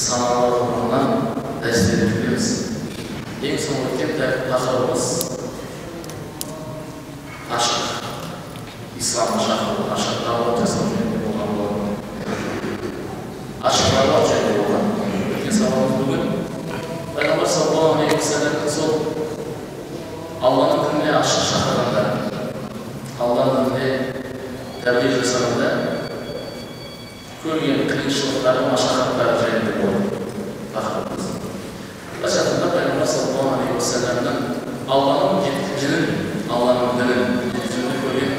son vakitte takımımız aşk, İslam aşkı, aşklarla tasavvuf olan olan, aşklarla çevre olan, insanımız bugün Peygamber sallallahu aleyhi ve sellem'in sol Allah'ın dinine aşk şahırında, Allah'ın dinine tebliğ жасағанда көрген қиыншылықтары машақаттары жайында болды тақырыбымыз былайша айтқанда пайғамбар саллаллаху алейхи уассаламның алланың жеткізгенін алланың дінін жеткізуінде көрген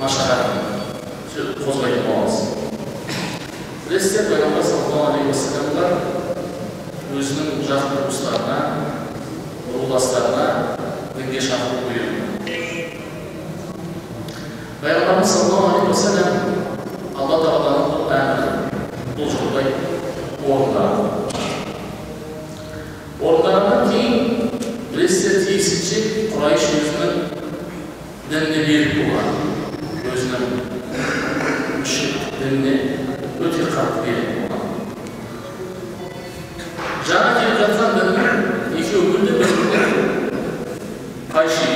машақатын қозғайтын боламыз білесіздер пайғамбар саллаллаху алейхи уассаламға өзінің жақын туыстарына руластарына дінге шақыру бұйырды Peygamberimiz sallallahu aleyhi ve sellem Allah Teala'nın bu emri, bu жолда орындады. Орындағаннан кейін білесіздер тиісінше құрайш өзінің дініне берік болған. Өзінің мүшрик дініне өте қатты берік болған. Жаңа келіп жатқан діннің екеуі бірде біріне қайшы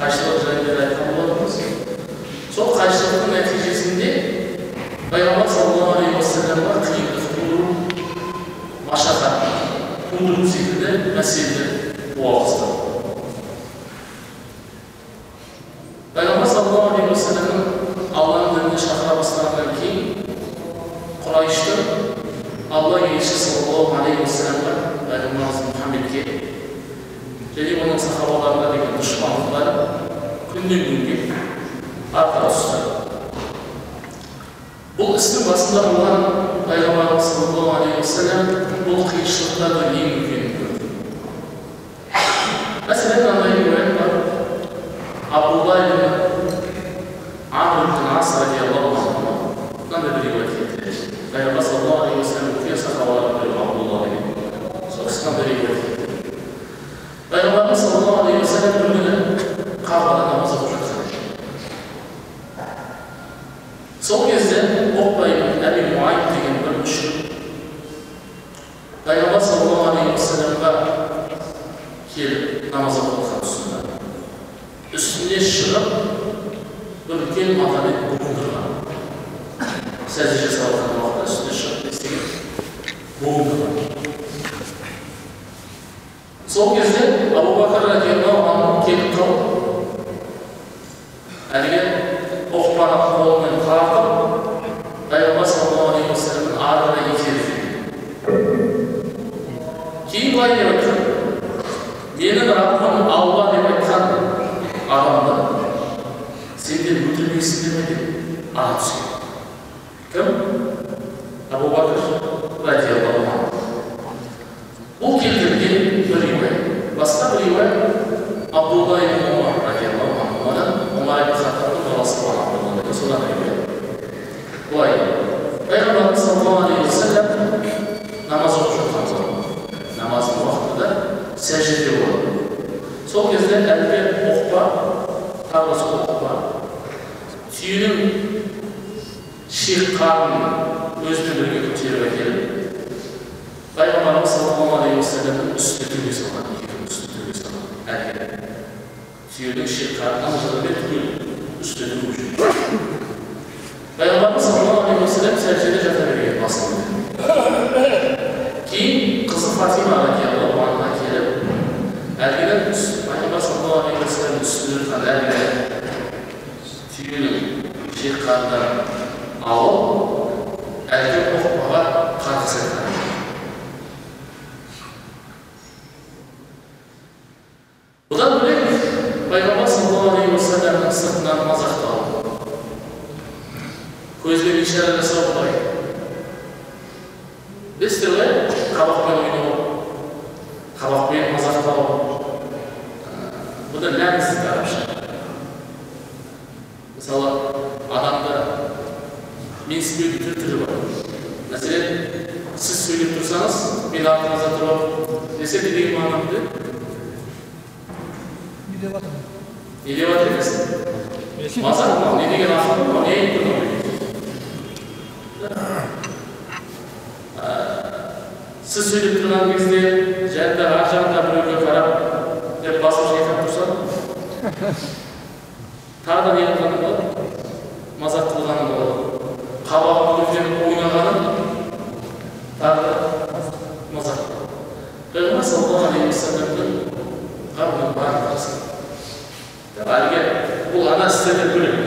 қайшылық жайында айтқан болатынбыз сол қайшылықтың нәтижесінде пайғамбар саллаллаху алейхи уассаламға қиындық тудыру машақат бастады пайғамбар саллаллаху алейхи уассаламның алланың дініне шақыра бастағаннан кейін құрайшты алла елшісі саллаллаху алейхи уассаламға пайғамбарымыз мұхаммедке және оның сахабаларына деген дұшпандықтары күннен күнге арта түсті бұл істің басында болған пайғамбарымыз саллаллаху алейхи уассалам бұл қиыншылықтардың ең үлкенін көрді мәселен мынандай риуаят бар абдулла ибн амр ибн ас радиаллаху анху мынандай бір риуаят келтіреді пайғамбар саллаллаху алейхи уассалам үлкен сахабалардың бірі абдулла деген сол кісі мынандай риуаят келтіреді Peygamberimiz sallallahu aleyhi ve sellem bir günü Kabe'de namaz оқып жатқан сол кезде Оқба ибн Әби Муайт деген бір мүшрик Пайғамбар саллаллаху алейхи ва салламға келіп намаз оқып жатқан тұсында үстіне шығып бір үлкен матамен буындырған сәжде жасап жатқан уақытта үстіне шығып не істеген буындырған сол кезде абу бәкір радиаллаху анху келіп қалып әлгі оқпаны қолымен тартып пайғамбар саллаллаху алейхи уассаламның артына итеріп кейін былай деп айтқан менің раббым алла деп айтқан адамды сендер өлтірмейсіңдер ме деп ара түскен кім абу бәкір үстіне төге салған екеуінің үстіне төге салған әкеліп түйенің шек қарнынан жырымен түгел үстіне төгіп жүр пайғамбарымыз саллаллаху алейхи уассалам сәждеде жата берген басында кейін қызы фатима радиаллаху анха келіп әлгінің пайғамбар саллаллаху алейхи уассаламның үстінде This nessa aldeia. Desse لأن صلى الله عليه وسلم'nin kavramı var. Tabi ki bu ana size.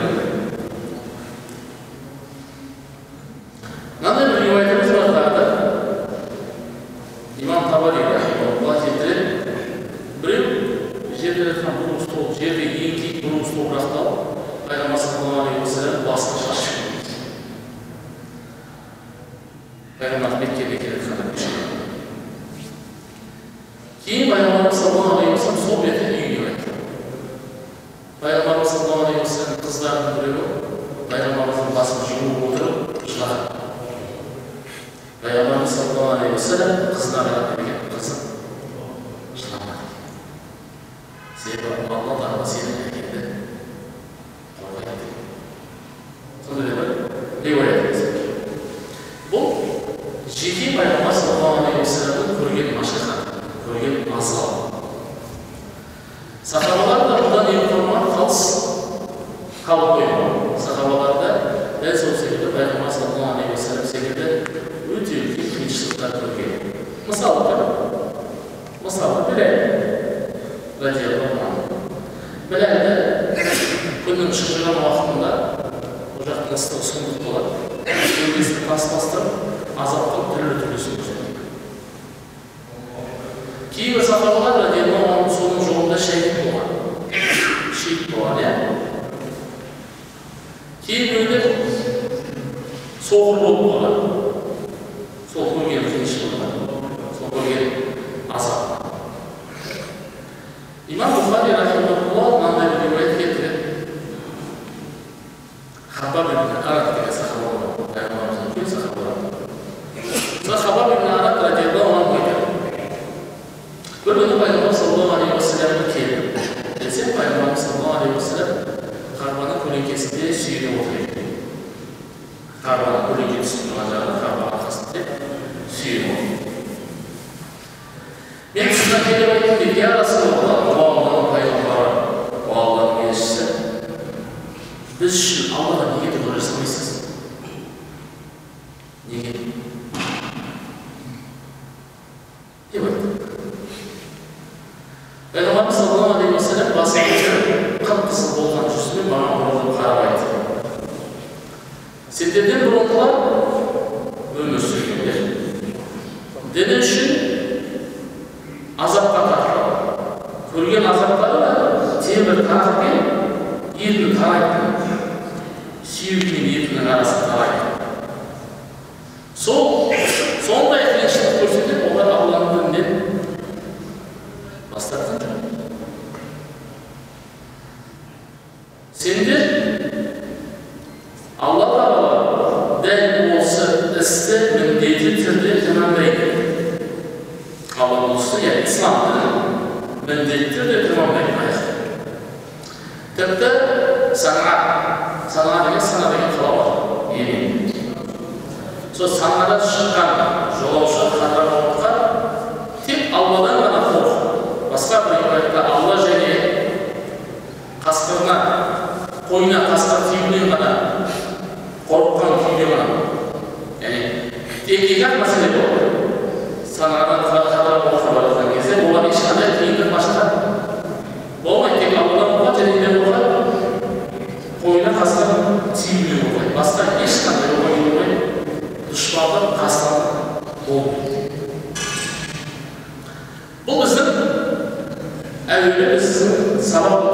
مسابقة مسابقة مسابقة بالعلم والجهاد This should offer the needed resources айтты алла және қасқырына қойына қасқыр тиюінен ғана қорыққан күйде ғана яғни тек екі ақ мәселе болды санадан хабар хабарласқан кезде оған ешқандай қиындық машақат болмайды тек алладан болады және мен болады sanat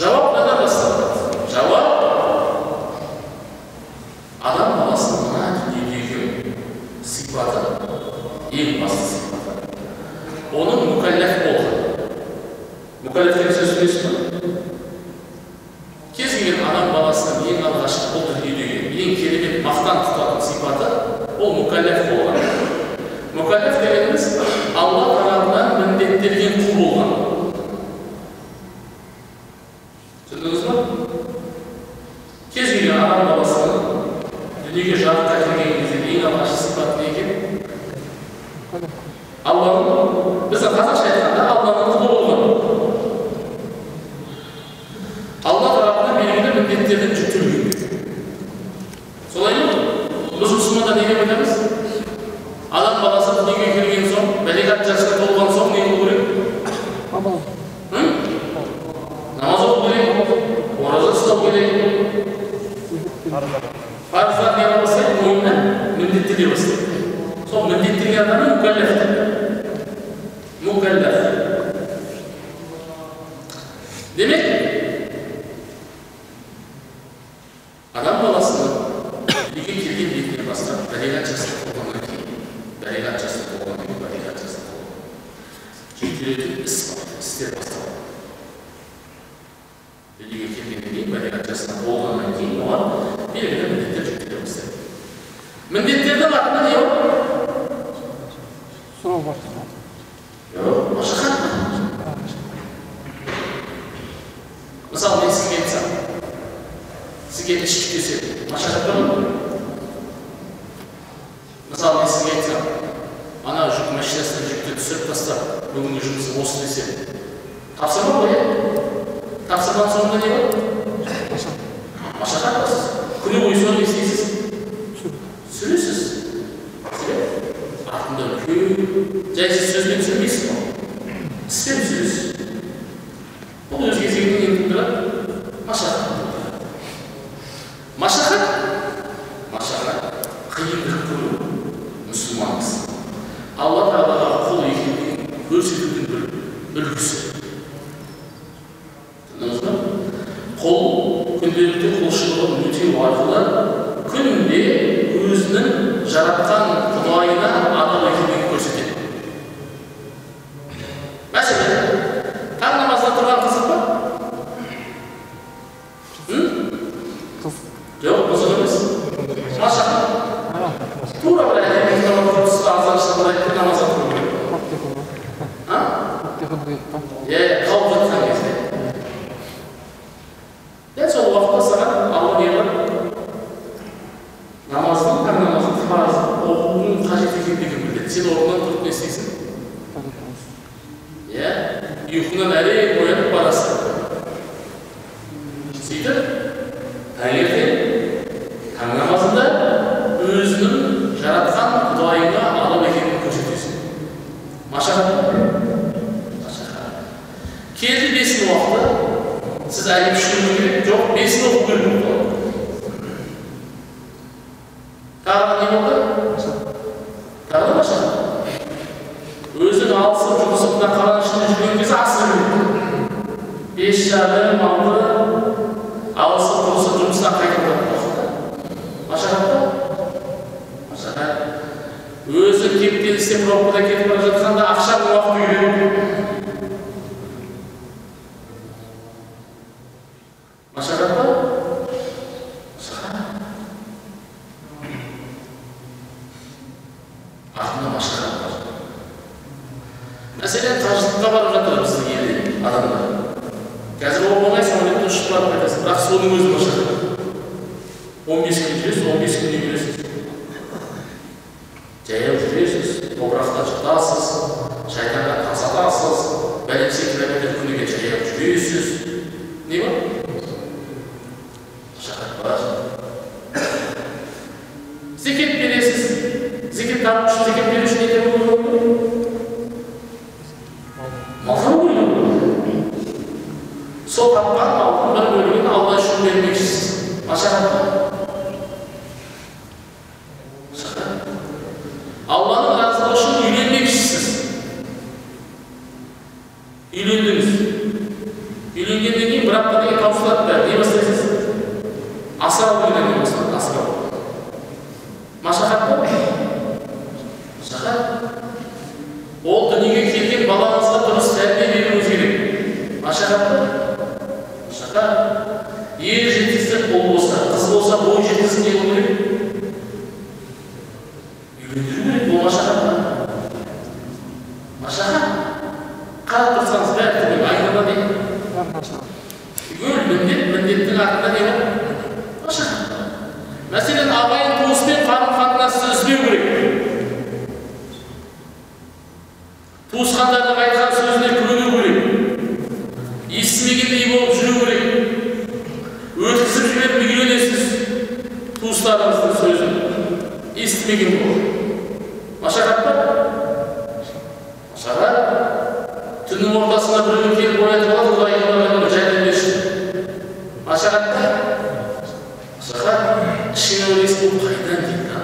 Żałoba مكلف шығар қиындық көру мұсылманбыз алла тағалаға қол екендігін көрсетудің бір үлгісі жоқ çok biz de okuyorduk. Kağıda ne oldu? Özün жүрген кезде Бес жарым алысып. Өзі кептелістен пробкада кетіп бара Sokaktan altından bölümünü Allah şükür etmek için. Aşağıda деген ғой машақаттап машақат түннің ортасына біреу келіп оятып алады ол айналаға жәрдемдесші машақат па машақат ішіңе ойлайсың бұл қайдан да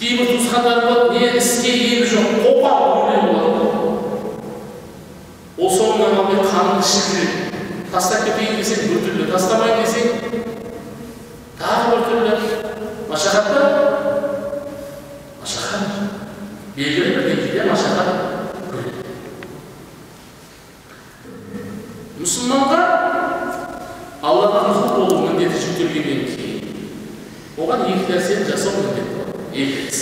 кейбір туысқандар болады не іске ебі жоқ қопал ойлай болады ол соңынан қалмай қанын ішіп жүреді тастап кетейін десең біртүрлі тастамайын десең тағы біртүрлі Masyarakat. Masyarakat. Белгілі бір деңгейде машақат көреді мұсылманға аллаға құл болу міндеті жүктелгеннен кейін оған екі нәрсені жасау міндет болады екі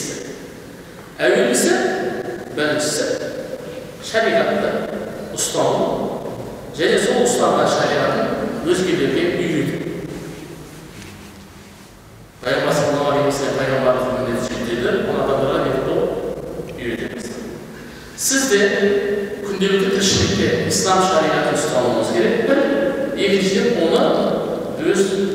First,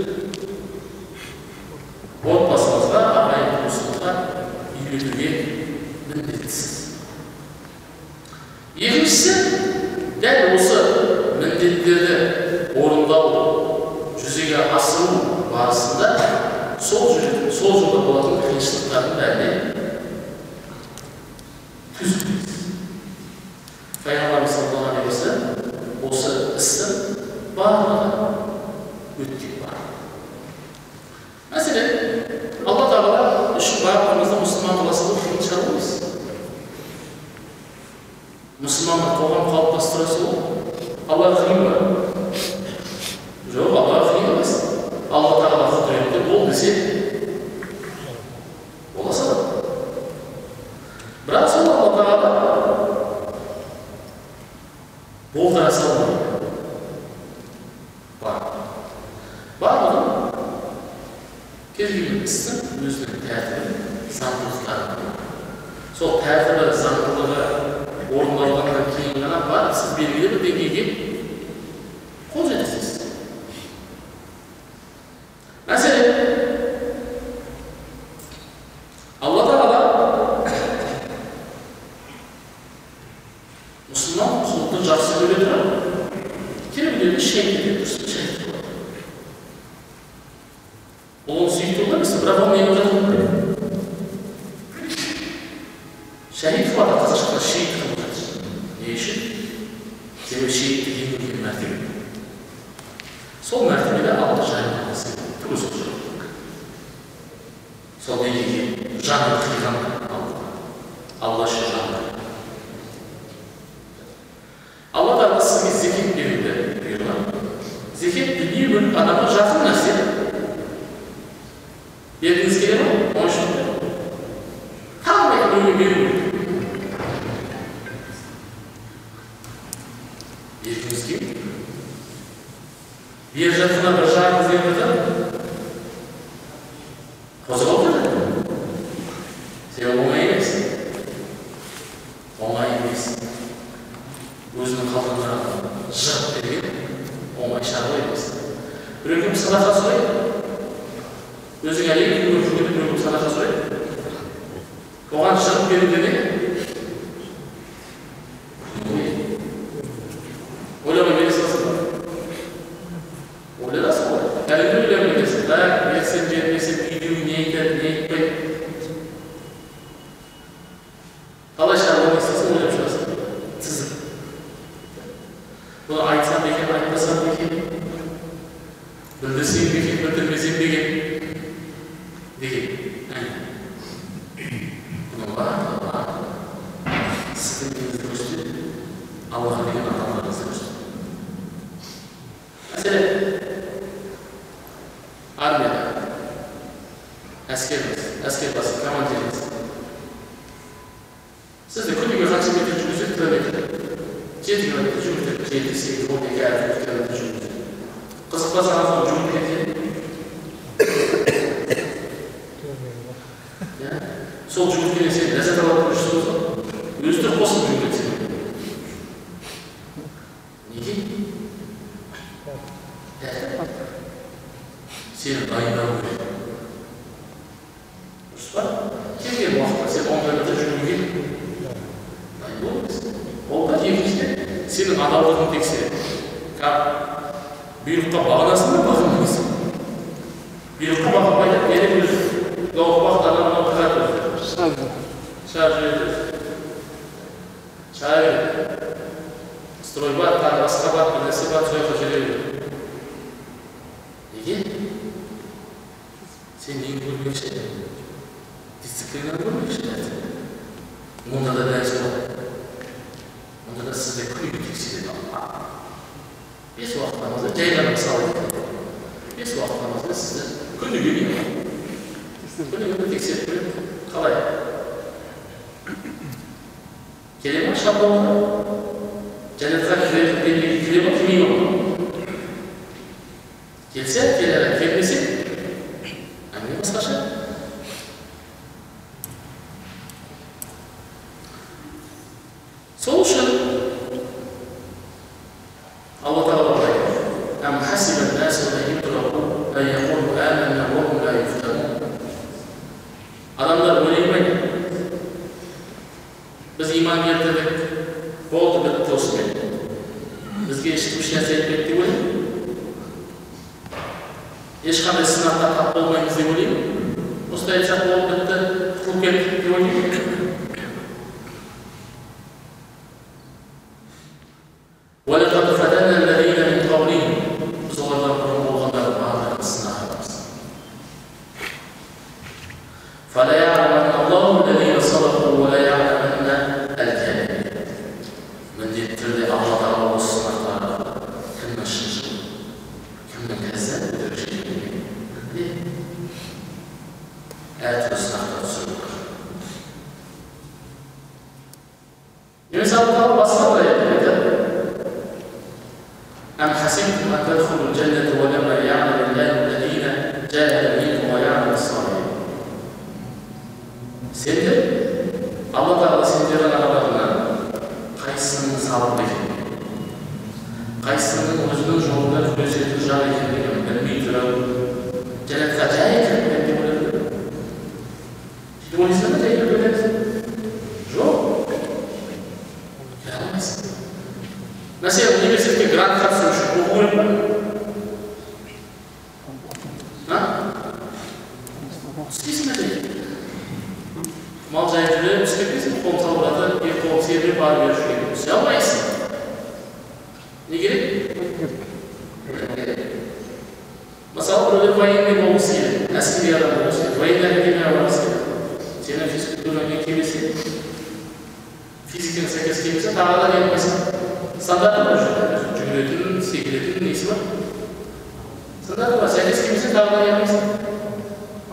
Tem algum aí оңай емес өзінің қалтаңдағы жырып берген оңай шаруа емес біреуден садақа сұрайды өзің әйелің біреуден садақа сұрайды оған шығып беру деген Soldier, dell'equilibrio chimico. Chi è il? Debes adoptar lo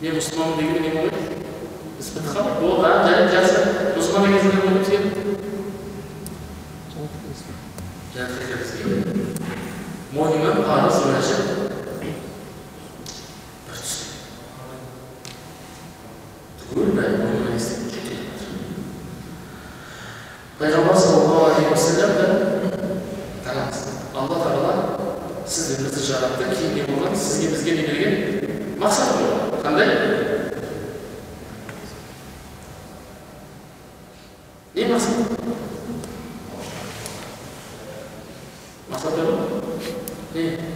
не мұсылман деген не болмайды біз бітіп қалдық ол да жарайды жақсы мұсылман деген Аминь.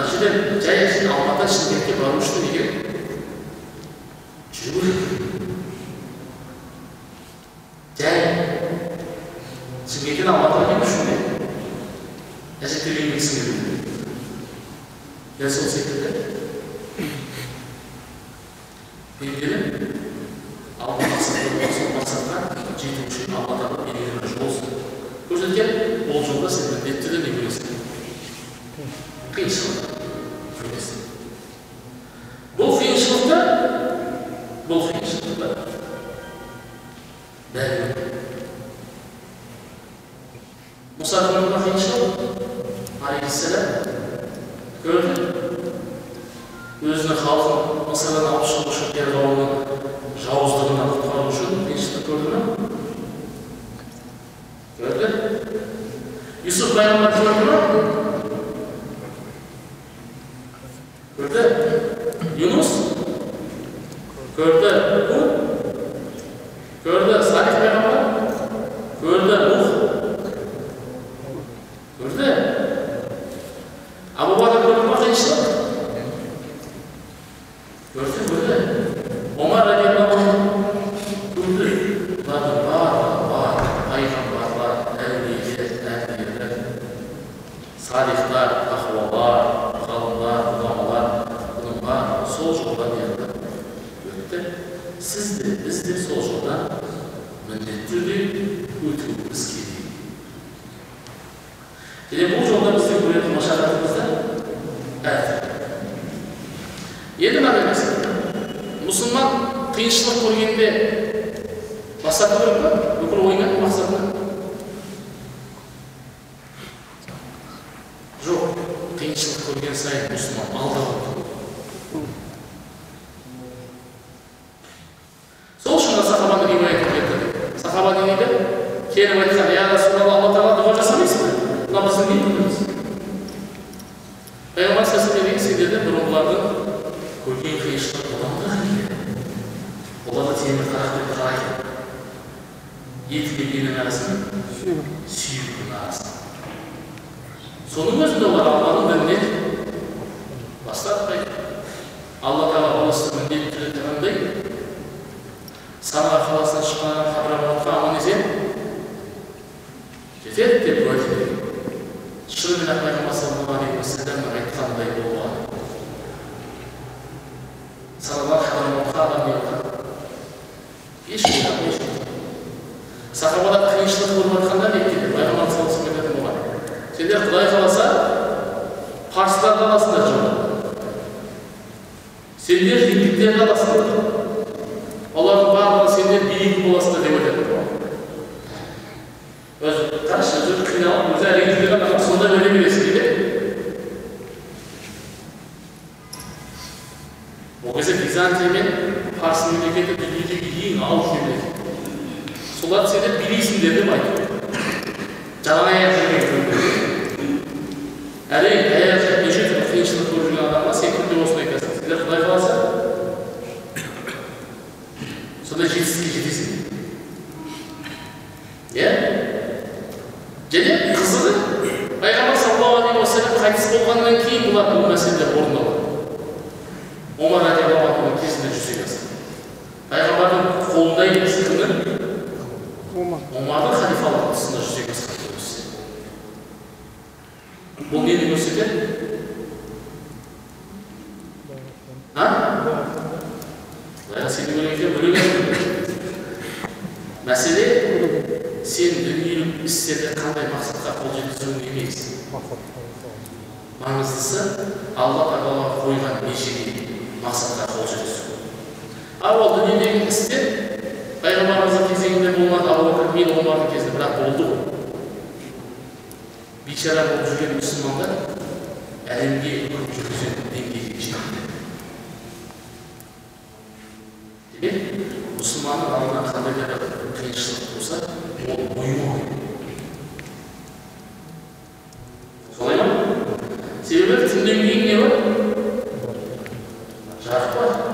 사실은 제 자신이 엄마가 신경이 많을 수도 있게 죽을 제 신경이 엄마가 힘을 주네 그래서 드리는 있습니다 그래서 어떻게 сұрақты қалайды екі пенденің арасын сүйіп арасы соның өзінде олар алланың дінінен бас тартпайды алла тағала осы міндетті тағамдай сана қаласынан шыққан хабраматқа аман есен жетеді деп уәде шынымен ақ пайғамбар саллаллаху алейхи уассалам айтқандай الفيزياء لا себебі тілден кейін не бар жарық бар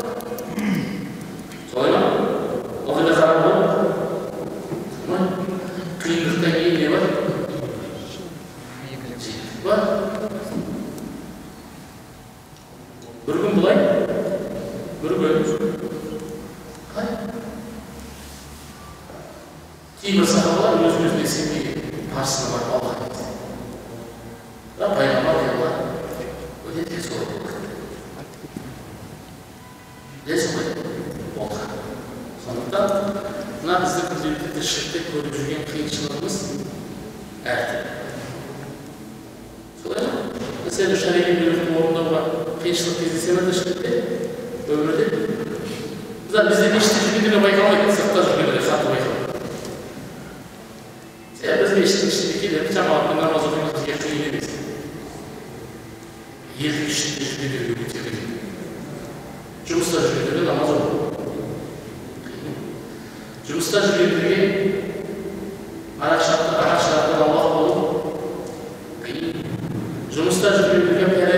жыр жетірген қарақшақты аулақ болу жұмыста жүріп жүрген пәле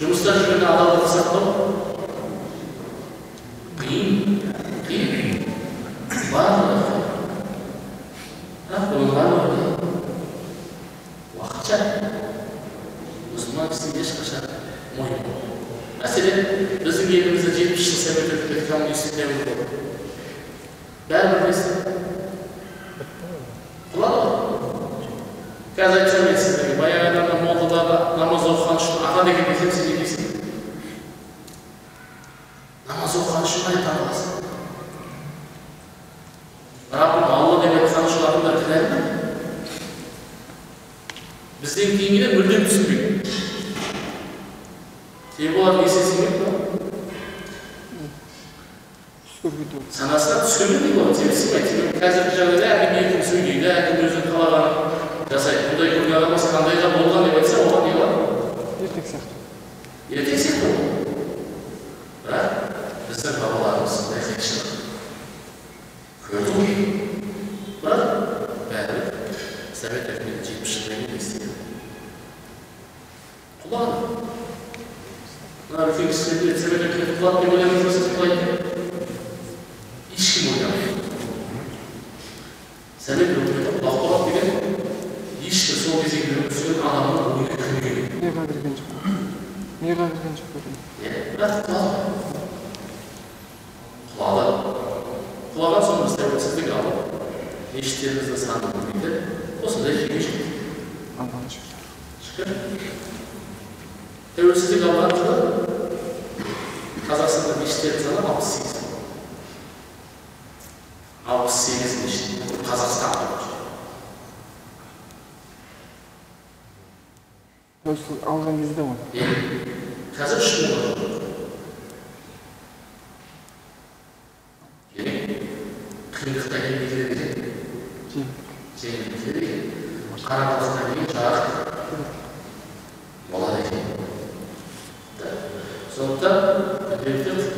жұмыста сақтау керек сияқты ертең сен бол бірақ біздің бабаларымыз сондай қиыншылық көрді ғой бірақ бәрібір совет өкіметі жетпіс жылдан кейін мына үлкен сенімділік қаратасына болады екен сондықтан күнделікті